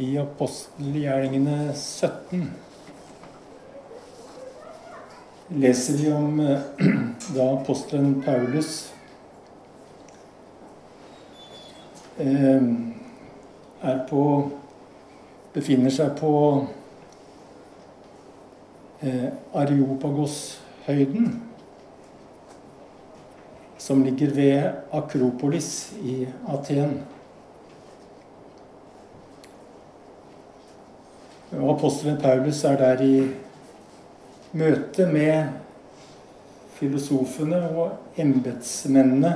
i apostelgjerningene 17 leser vi om eh, da apostelen Paulus eh, er på Befinner seg på eh, Areopagoshøyden, som ligger ved Akropolis i Aten. Og apostelen Paulus er der i møte med filosofene og embetsmennene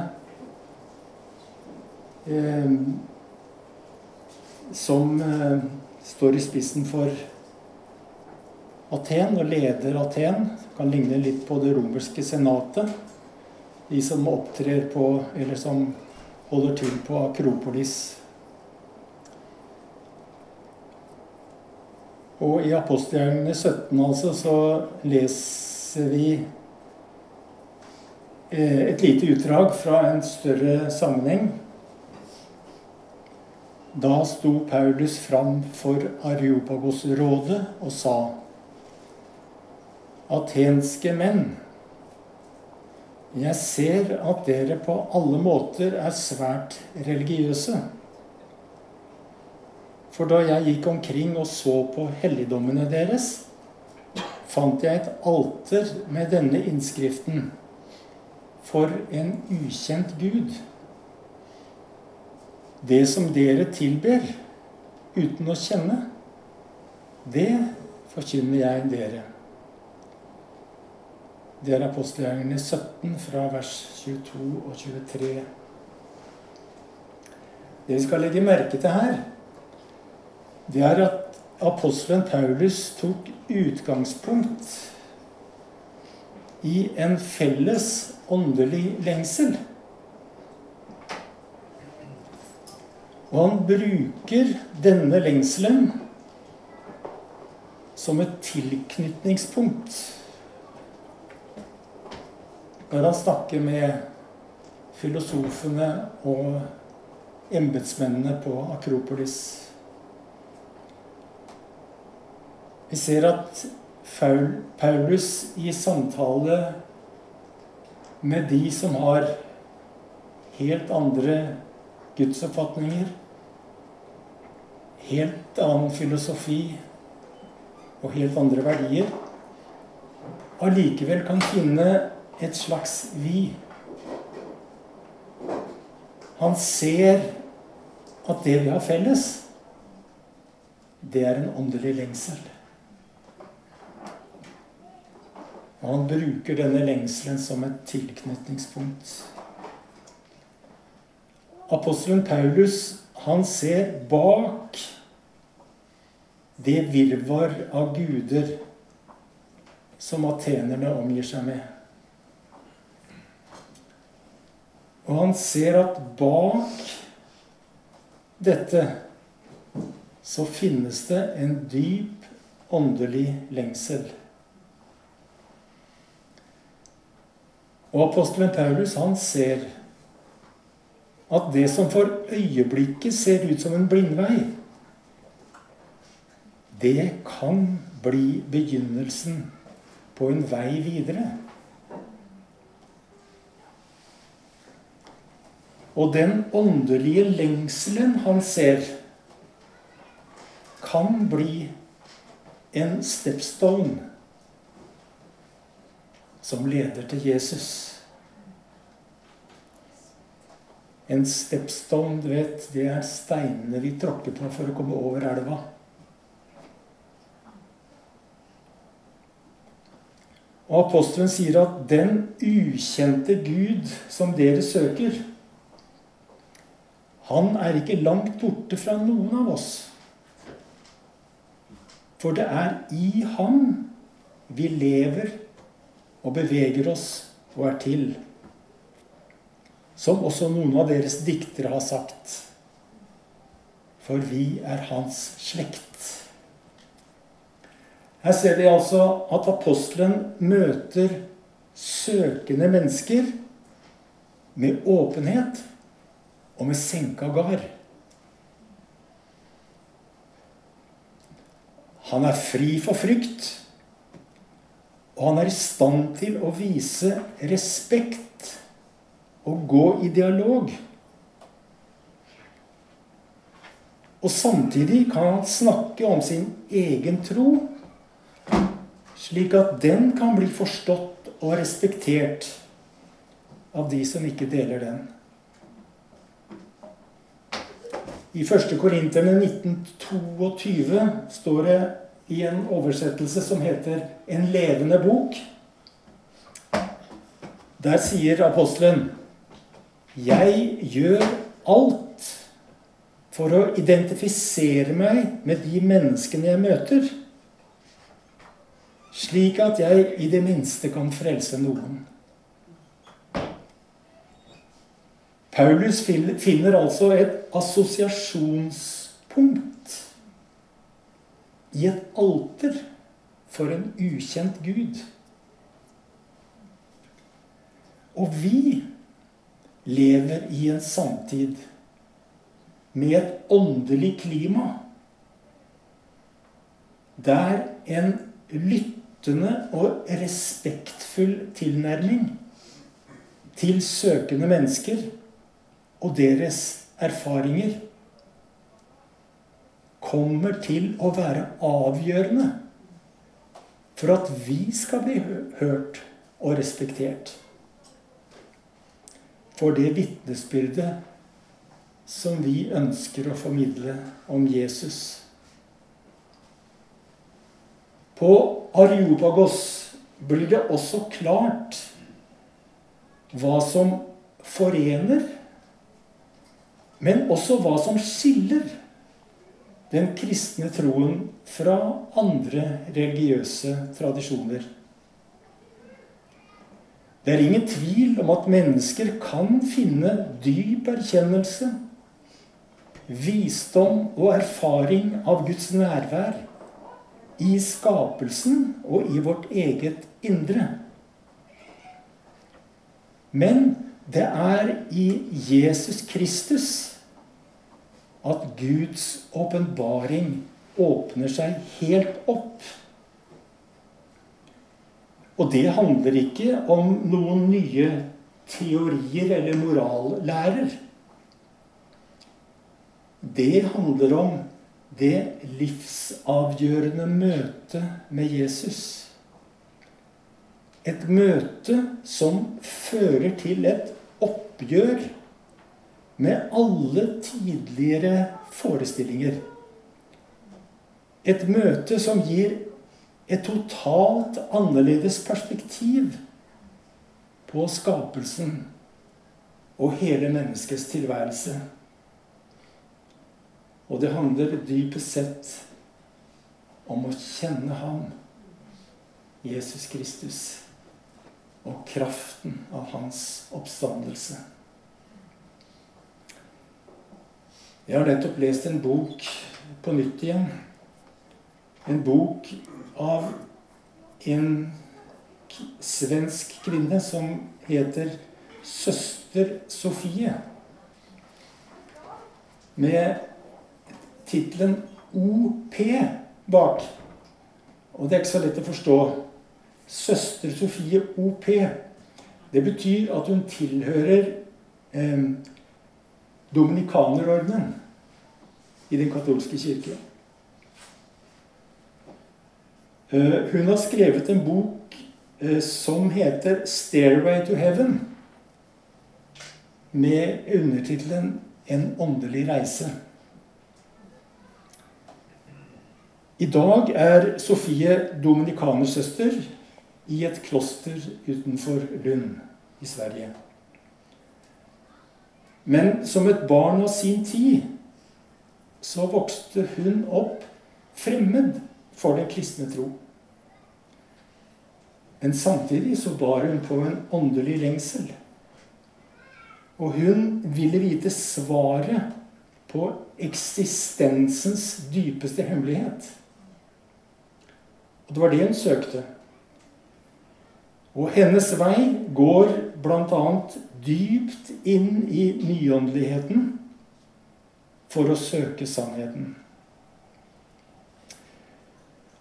eh, som eh, står i spissen for Aten og leder Aten. Kan ligne litt på det romerske senatet. De som opptrer på, eller som holder til på Akropolis Og i apostelgjerningene 17 altså, så leser vi eh, et lite utdrag fra en større sammenheng. Da sto Paulus fram for Areopagos-rådet og sa Atenske menn, jeg ser at dere på alle måter er svært religiøse. For da jeg gikk omkring og så på helligdommene deres, fant jeg et alter med denne innskriften For en ukjent Gud. Det som dere tilber uten å kjenne, det forkynner jeg dere. Det er apostelgjerningene 17 fra vers 22 og 23. Det vi skal legge merke til her, det er at apostelen Paulus tok utgangspunkt i en felles åndelig lengsel. Og han bruker denne lengselen som et tilknytningspunkt når han snakker med filosofene og embetsmennene på Akropolis. Vi ser at Paulus i samtale med de som har helt andre gudsoppfatninger, helt annen filosofi og helt andre verdier, allikevel kan finne et slags vi. Han ser at det vi har felles, det er en åndelig lengsel. Og han bruker denne lengselen som et tilknytningspunkt. Apostelen Paulus han ser bak det virvar av guder som atenerne omgir seg med. Og han ser at bak dette så finnes det en dyp åndelig lengsel. Og apostelen Paulus han ser at det som for øyeblikket ser ut som en blindvei, det kan bli begynnelsen på en vei videre. Og den åndelige lengselen han ser, kan bli en stepstone som leder til Jesus. En stepstone, du vet, det er steinene vi tråkker på for å komme over elva. Og apostelen sier at den ukjente Gud som dere søker, han er ikke langt borte fra noen av oss. For det er i ham vi lever og beveger oss og er til. Som også noen av deres diktere har sagt. For vi er hans slekt. Her ser vi altså at apostelen møter søkende mennesker med åpenhet og med senka gard. Han er fri for frykt. Og han er i stand til å vise respekt og gå i dialog. Og samtidig kan han snakke om sin egen tro, slik at den kan bli forstått og respektert av de som ikke deler den. I 1. Korinterne 1922 står det i en oversettelse som heter 'En levende bok'. Der sier apostelen 'Jeg gjør alt for å identifisere meg med de menneskene jeg møter', slik at jeg i det minste kan frelse noen'. Paulus finner altså et assosiasjonspunkt i et alter for en ukjent Gud. Og vi lever i en samtid med et åndelig klima der en lyttende og respektfull tilnærming til søkende mennesker og deres erfaringer kommer til å være avgjørende for at vi skal bli hørt og respektert. For det vitnesbyrdet som vi ønsker å formidle om Jesus. På Areopagos blir det også klart hva som forener men også hva som skiller den kristne troen fra andre religiøse tradisjoner. Det er ingen tvil om at mennesker kan finne dyp erkjennelse, visdom og erfaring av Guds nærvær i skapelsen og i vårt eget indre. Men det er i Jesus Kristus at Guds åpenbaring åpner seg helt opp. Og det handler ikke om noen nye teorier eller morallærer. Det handler om det livsavgjørende møtet med Jesus. Et møte som fører til et oppgjør med alle tidligere forestillinger. Et møte som gir et totalt annerledes perspektiv på skapelsen og hele menneskets tilværelse. Og det handler dypest sett om å kjenne ham, Jesus Kristus og kraften av hans oppstandelse. Jeg har nettopp lest en bok på nytt igjen. En bok av en svensk kvinne som heter Søster Sofie. Med tittelen OP bak. Og det er ikke så lett å forstå søster Sofie OP. Det betyr at hun tilhører eh, Dominikanerordenen i Den katolske kirke. Eh, hun har skrevet en bok eh, som heter 'Stairway to Heaven', med undertittelen 'En åndelig reise'. I dag er Sofie dominikanersøster i et kloster utenfor Lund i Sverige. Men som et barn av sin tid så vokste hun opp fremmed for den kristne tro. Men samtidig så bar hun på en åndelig lengsel. Og hun ville vite svaret på eksistensens dypeste hemmelighet. Og det var det hun søkte. Og hennes vei går bl.a. dypt inn i nyåndeligheten for å søke sannheten.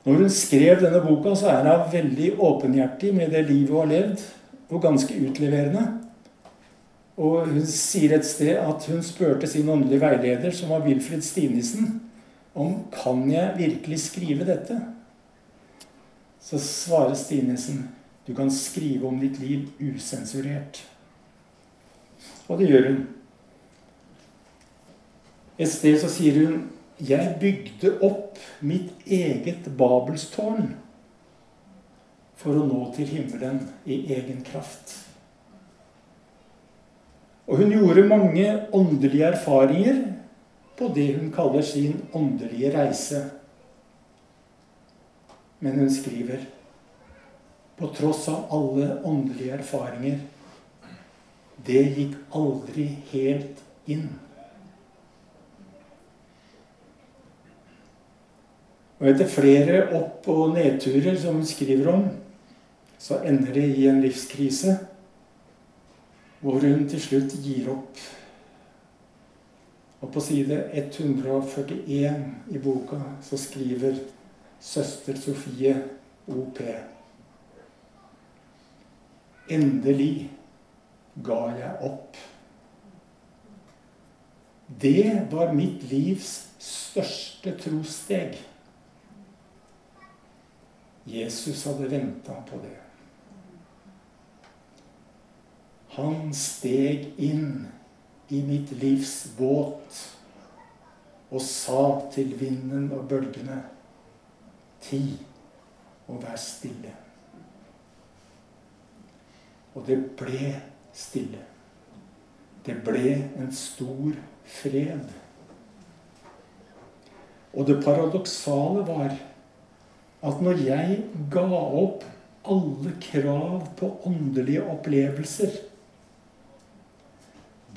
Når hun skrev denne boka, så er hun veldig åpenhjertig med det livet hun har levd, og ganske utleverende. Og hun sier et sted at hun spurte sin åndelige veileder, som var Wilfred Stinesen, om kan jeg virkelig skrive dette. Så svarer Stinesen du kan skrive om ditt liv usensurert. Og det gjør hun. Et sted så sier hun jeg bygde opp mitt eget Babelstårn for å nå til himmelen i egen kraft. Og hun gjorde mange åndelige erfaringer på det hun kaller sin åndelige reise. Men hun skriver på tross av alle åndelige erfaringer det gikk aldri helt inn. Og etter flere opp- og nedturer som hun skriver om, så ender det i en livskrise hvor hun til slutt gir opp. Og på side 141 i boka så skriver søster Sofie OP Endelig ga jeg opp. Det var mitt livs største trossteg. Jesus hadde venta på det. Han steg inn i mitt livs båt og sa til vinden og bølgene Ti og vær stille. Og det ble stille. Det ble en stor fred. Og det paradoksale var at når jeg ga opp alle krav på åndelige opplevelser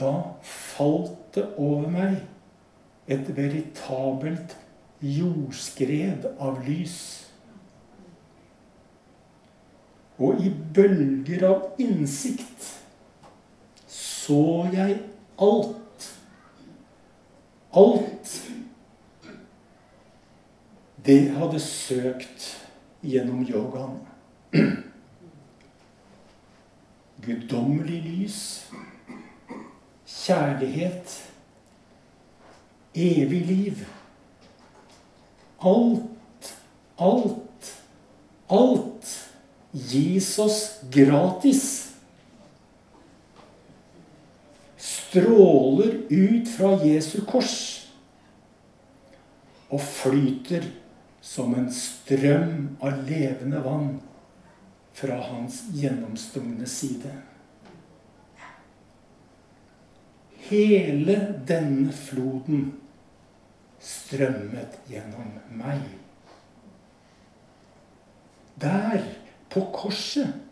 da falt det over meg et veritabelt jordskred av lys. Og i bølger av innsikt så jeg alt. Alt det jeg hadde søkt gjennom yogaen. Guddommelig lys kjærlighet, evig liv. Alt, alt, alt gis oss gratis. Stråler ut fra Jesu kors og flyter som en strøm av levende vann fra hans gjennomstungne side. Hele denne floden strømmet gjennom meg. Der, på korset,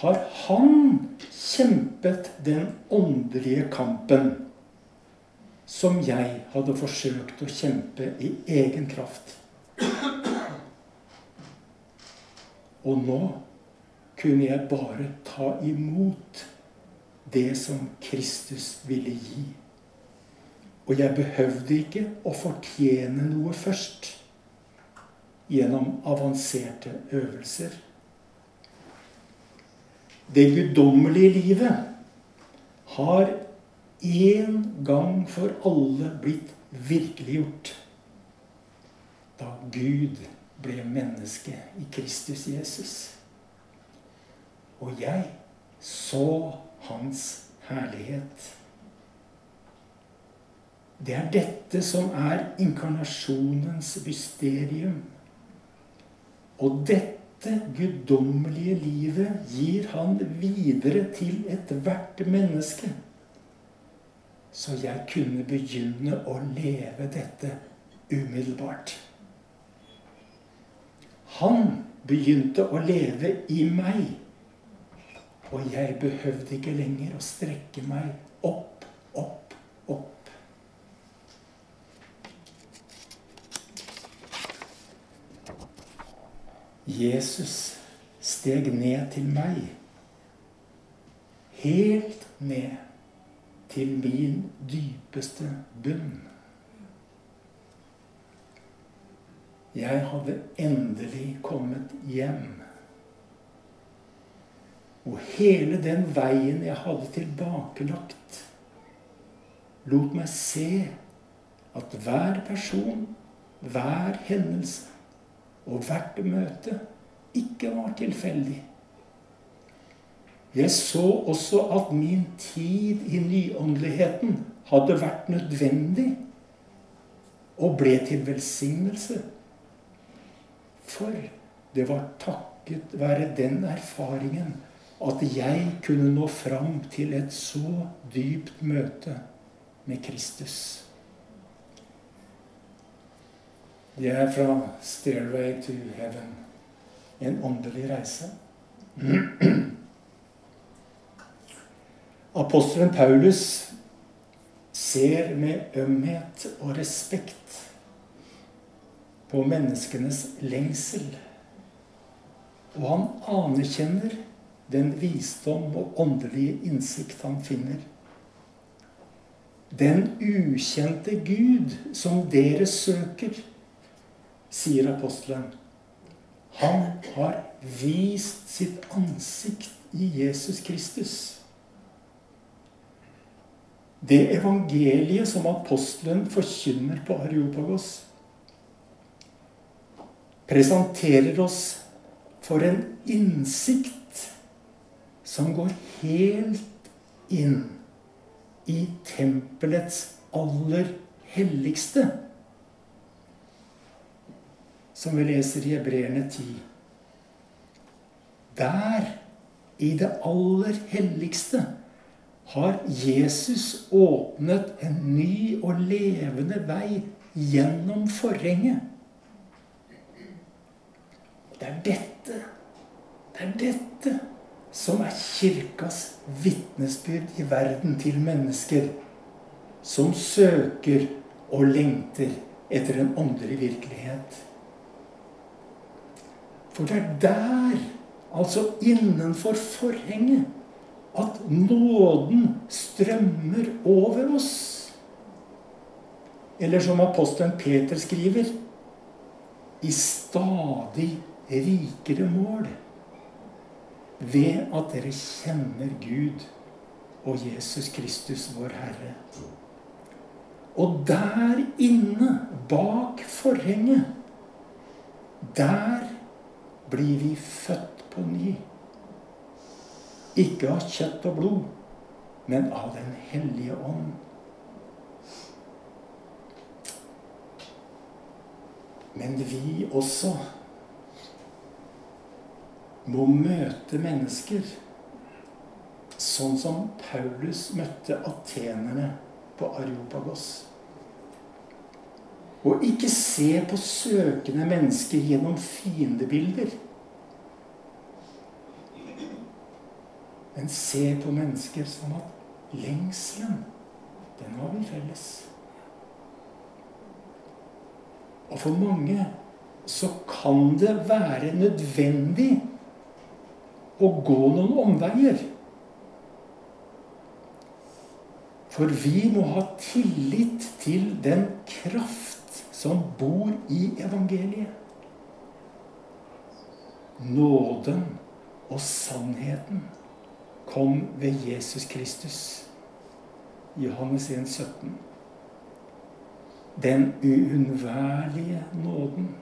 har han kjempet den åndelige kampen som jeg hadde forsøkt å kjempe i egen kraft. Og nå kunne jeg bare ta imot det som Kristus ville gi. Og jeg behøvde ikke å fortjene noe først gjennom avanserte øvelser. Det guddommelige livet har en gang for alle blitt virkeliggjort da Gud ble menneske i Kristus Jesus. Og jeg så hans herlighet. Det er dette som er inkarnasjonens mysterium. Og dette guddommelige livet gir han videre til ethvert menneske. Så jeg kunne begynne å leve dette umiddelbart. Han begynte å leve i meg og jeg behøvde ikke lenger å strekke meg opp, opp, opp. Jesus steg ned til meg. Helt ned til min dypeste bunn. Jeg hadde endelig kommet hjem. Og hele den veien jeg hadde tilbakelagt, lot meg se at hver person, hver hendelse og hvert møte ikke var tilfeldig. Jeg så også at min tid i nyåndeligheten hadde vært nødvendig og ble til velsignelse. For det var takket være den erfaringen at jeg kunne nå fram til et så dypt møte med Kristus. Det er fra 'Stairway to Heaven'. En åndelig reise. Apostelen Paulus ser med ømhet og respekt på menneskenes lengsel. Og han anerkjenner den visdom og åndelige innsikt han finner. Den ukjente Gud som dere søker, sier apostelen. Han har vist sitt ansikt i Jesus Kristus. Det evangeliet som apostelen forkynner på Areopagos, presenterer oss for en innsikt som går helt inn i tempelets aller helligste som vi leser i Hebreerne 10. Der, i det aller helligste, har Jesus åpnet en ny og levende vei gjennom forhenget. Det er dette, det er dette som er kirkas vitnesbyrd i verden til mennesker som søker og lengter etter en åndelig virkelighet. For det er der, altså innenfor forhenget, at nåden strømmer over oss. Eller som apostelen Peter skriver i stadig rikere mål. Ved at dere kjenner Gud og Jesus Kristus, vår Herre. Og der inne, bak forhenget, der blir vi født på ny. Ikke av kjøtt og blod, men av Den hellige ånd. Men vi også må møte mennesker sånn som Paulus møtte atenerne på Areopagos. Og ikke se på søkende mennesker gjennom fiendebilder. Men se på mennesker som at lengselen, den har vi felles. Og for mange så kan det være nødvendig å gå noen omveier. For vi må ha tillit til den kraft som bor i evangeliet. Nåden og sannheten kom ved Jesus Kristus. Johannes 1, 17. Den uunnværlige nåden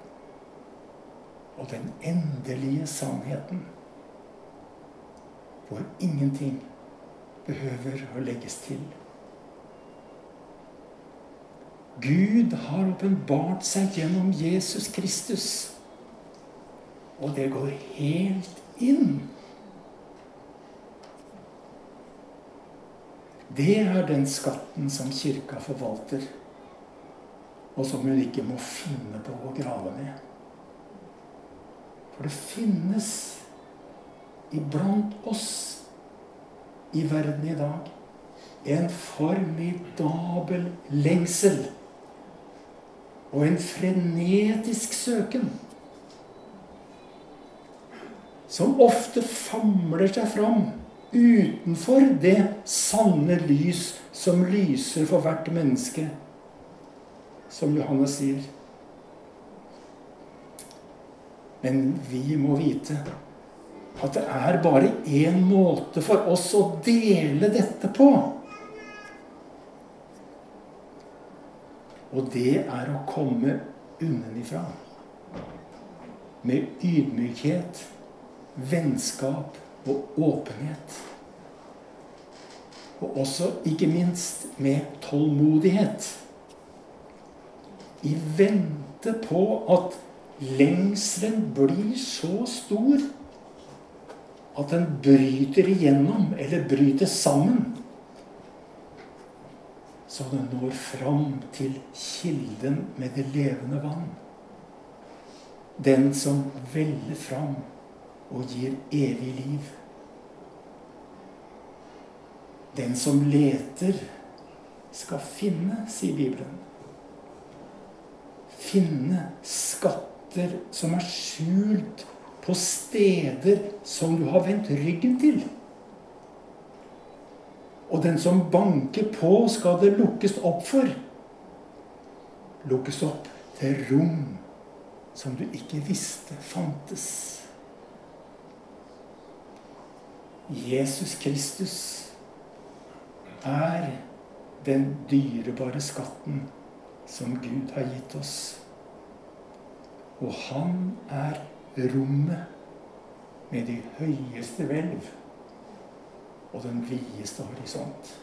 og den endelige sannheten. Hvor ingenting behøver å legges til. Gud har åpenbart seg gjennom Jesus Kristus. Og det går helt inn. Det er den skatten som kirka forvalter, og som hun ikke må finne på å grave ned. For det finnes iblant oss i verden i dag en formidabel lengsel og en frenetisk søken. Som ofte famler seg fram utenfor det sanne lys som lyser for hvert menneske, som Johannes sier. Men vi må vite at det er bare én måte for oss å dele dette på. Og det er å komme unnenifra. Med ydmykhet, vennskap og åpenhet. Og også, ikke minst, med tålmodighet. I vente på at lengselen blir så stor at den bryter igjennom, eller bryter sammen. Så den når fram til kilden med det levende vann. Den som veller fram og gir evig liv. Den som leter, skal finne, sier Bibelen. Finne skatter som er skjult på steder som du har vendt ryggen til. Og den som banker på, skal det lukkes opp for. Lukkes opp til rom som du ikke visste fantes. Jesus Kristus er den dyrebare skatten som Gud har gitt oss. Og han er rommet med de høyeste hvelv og den videste horisont.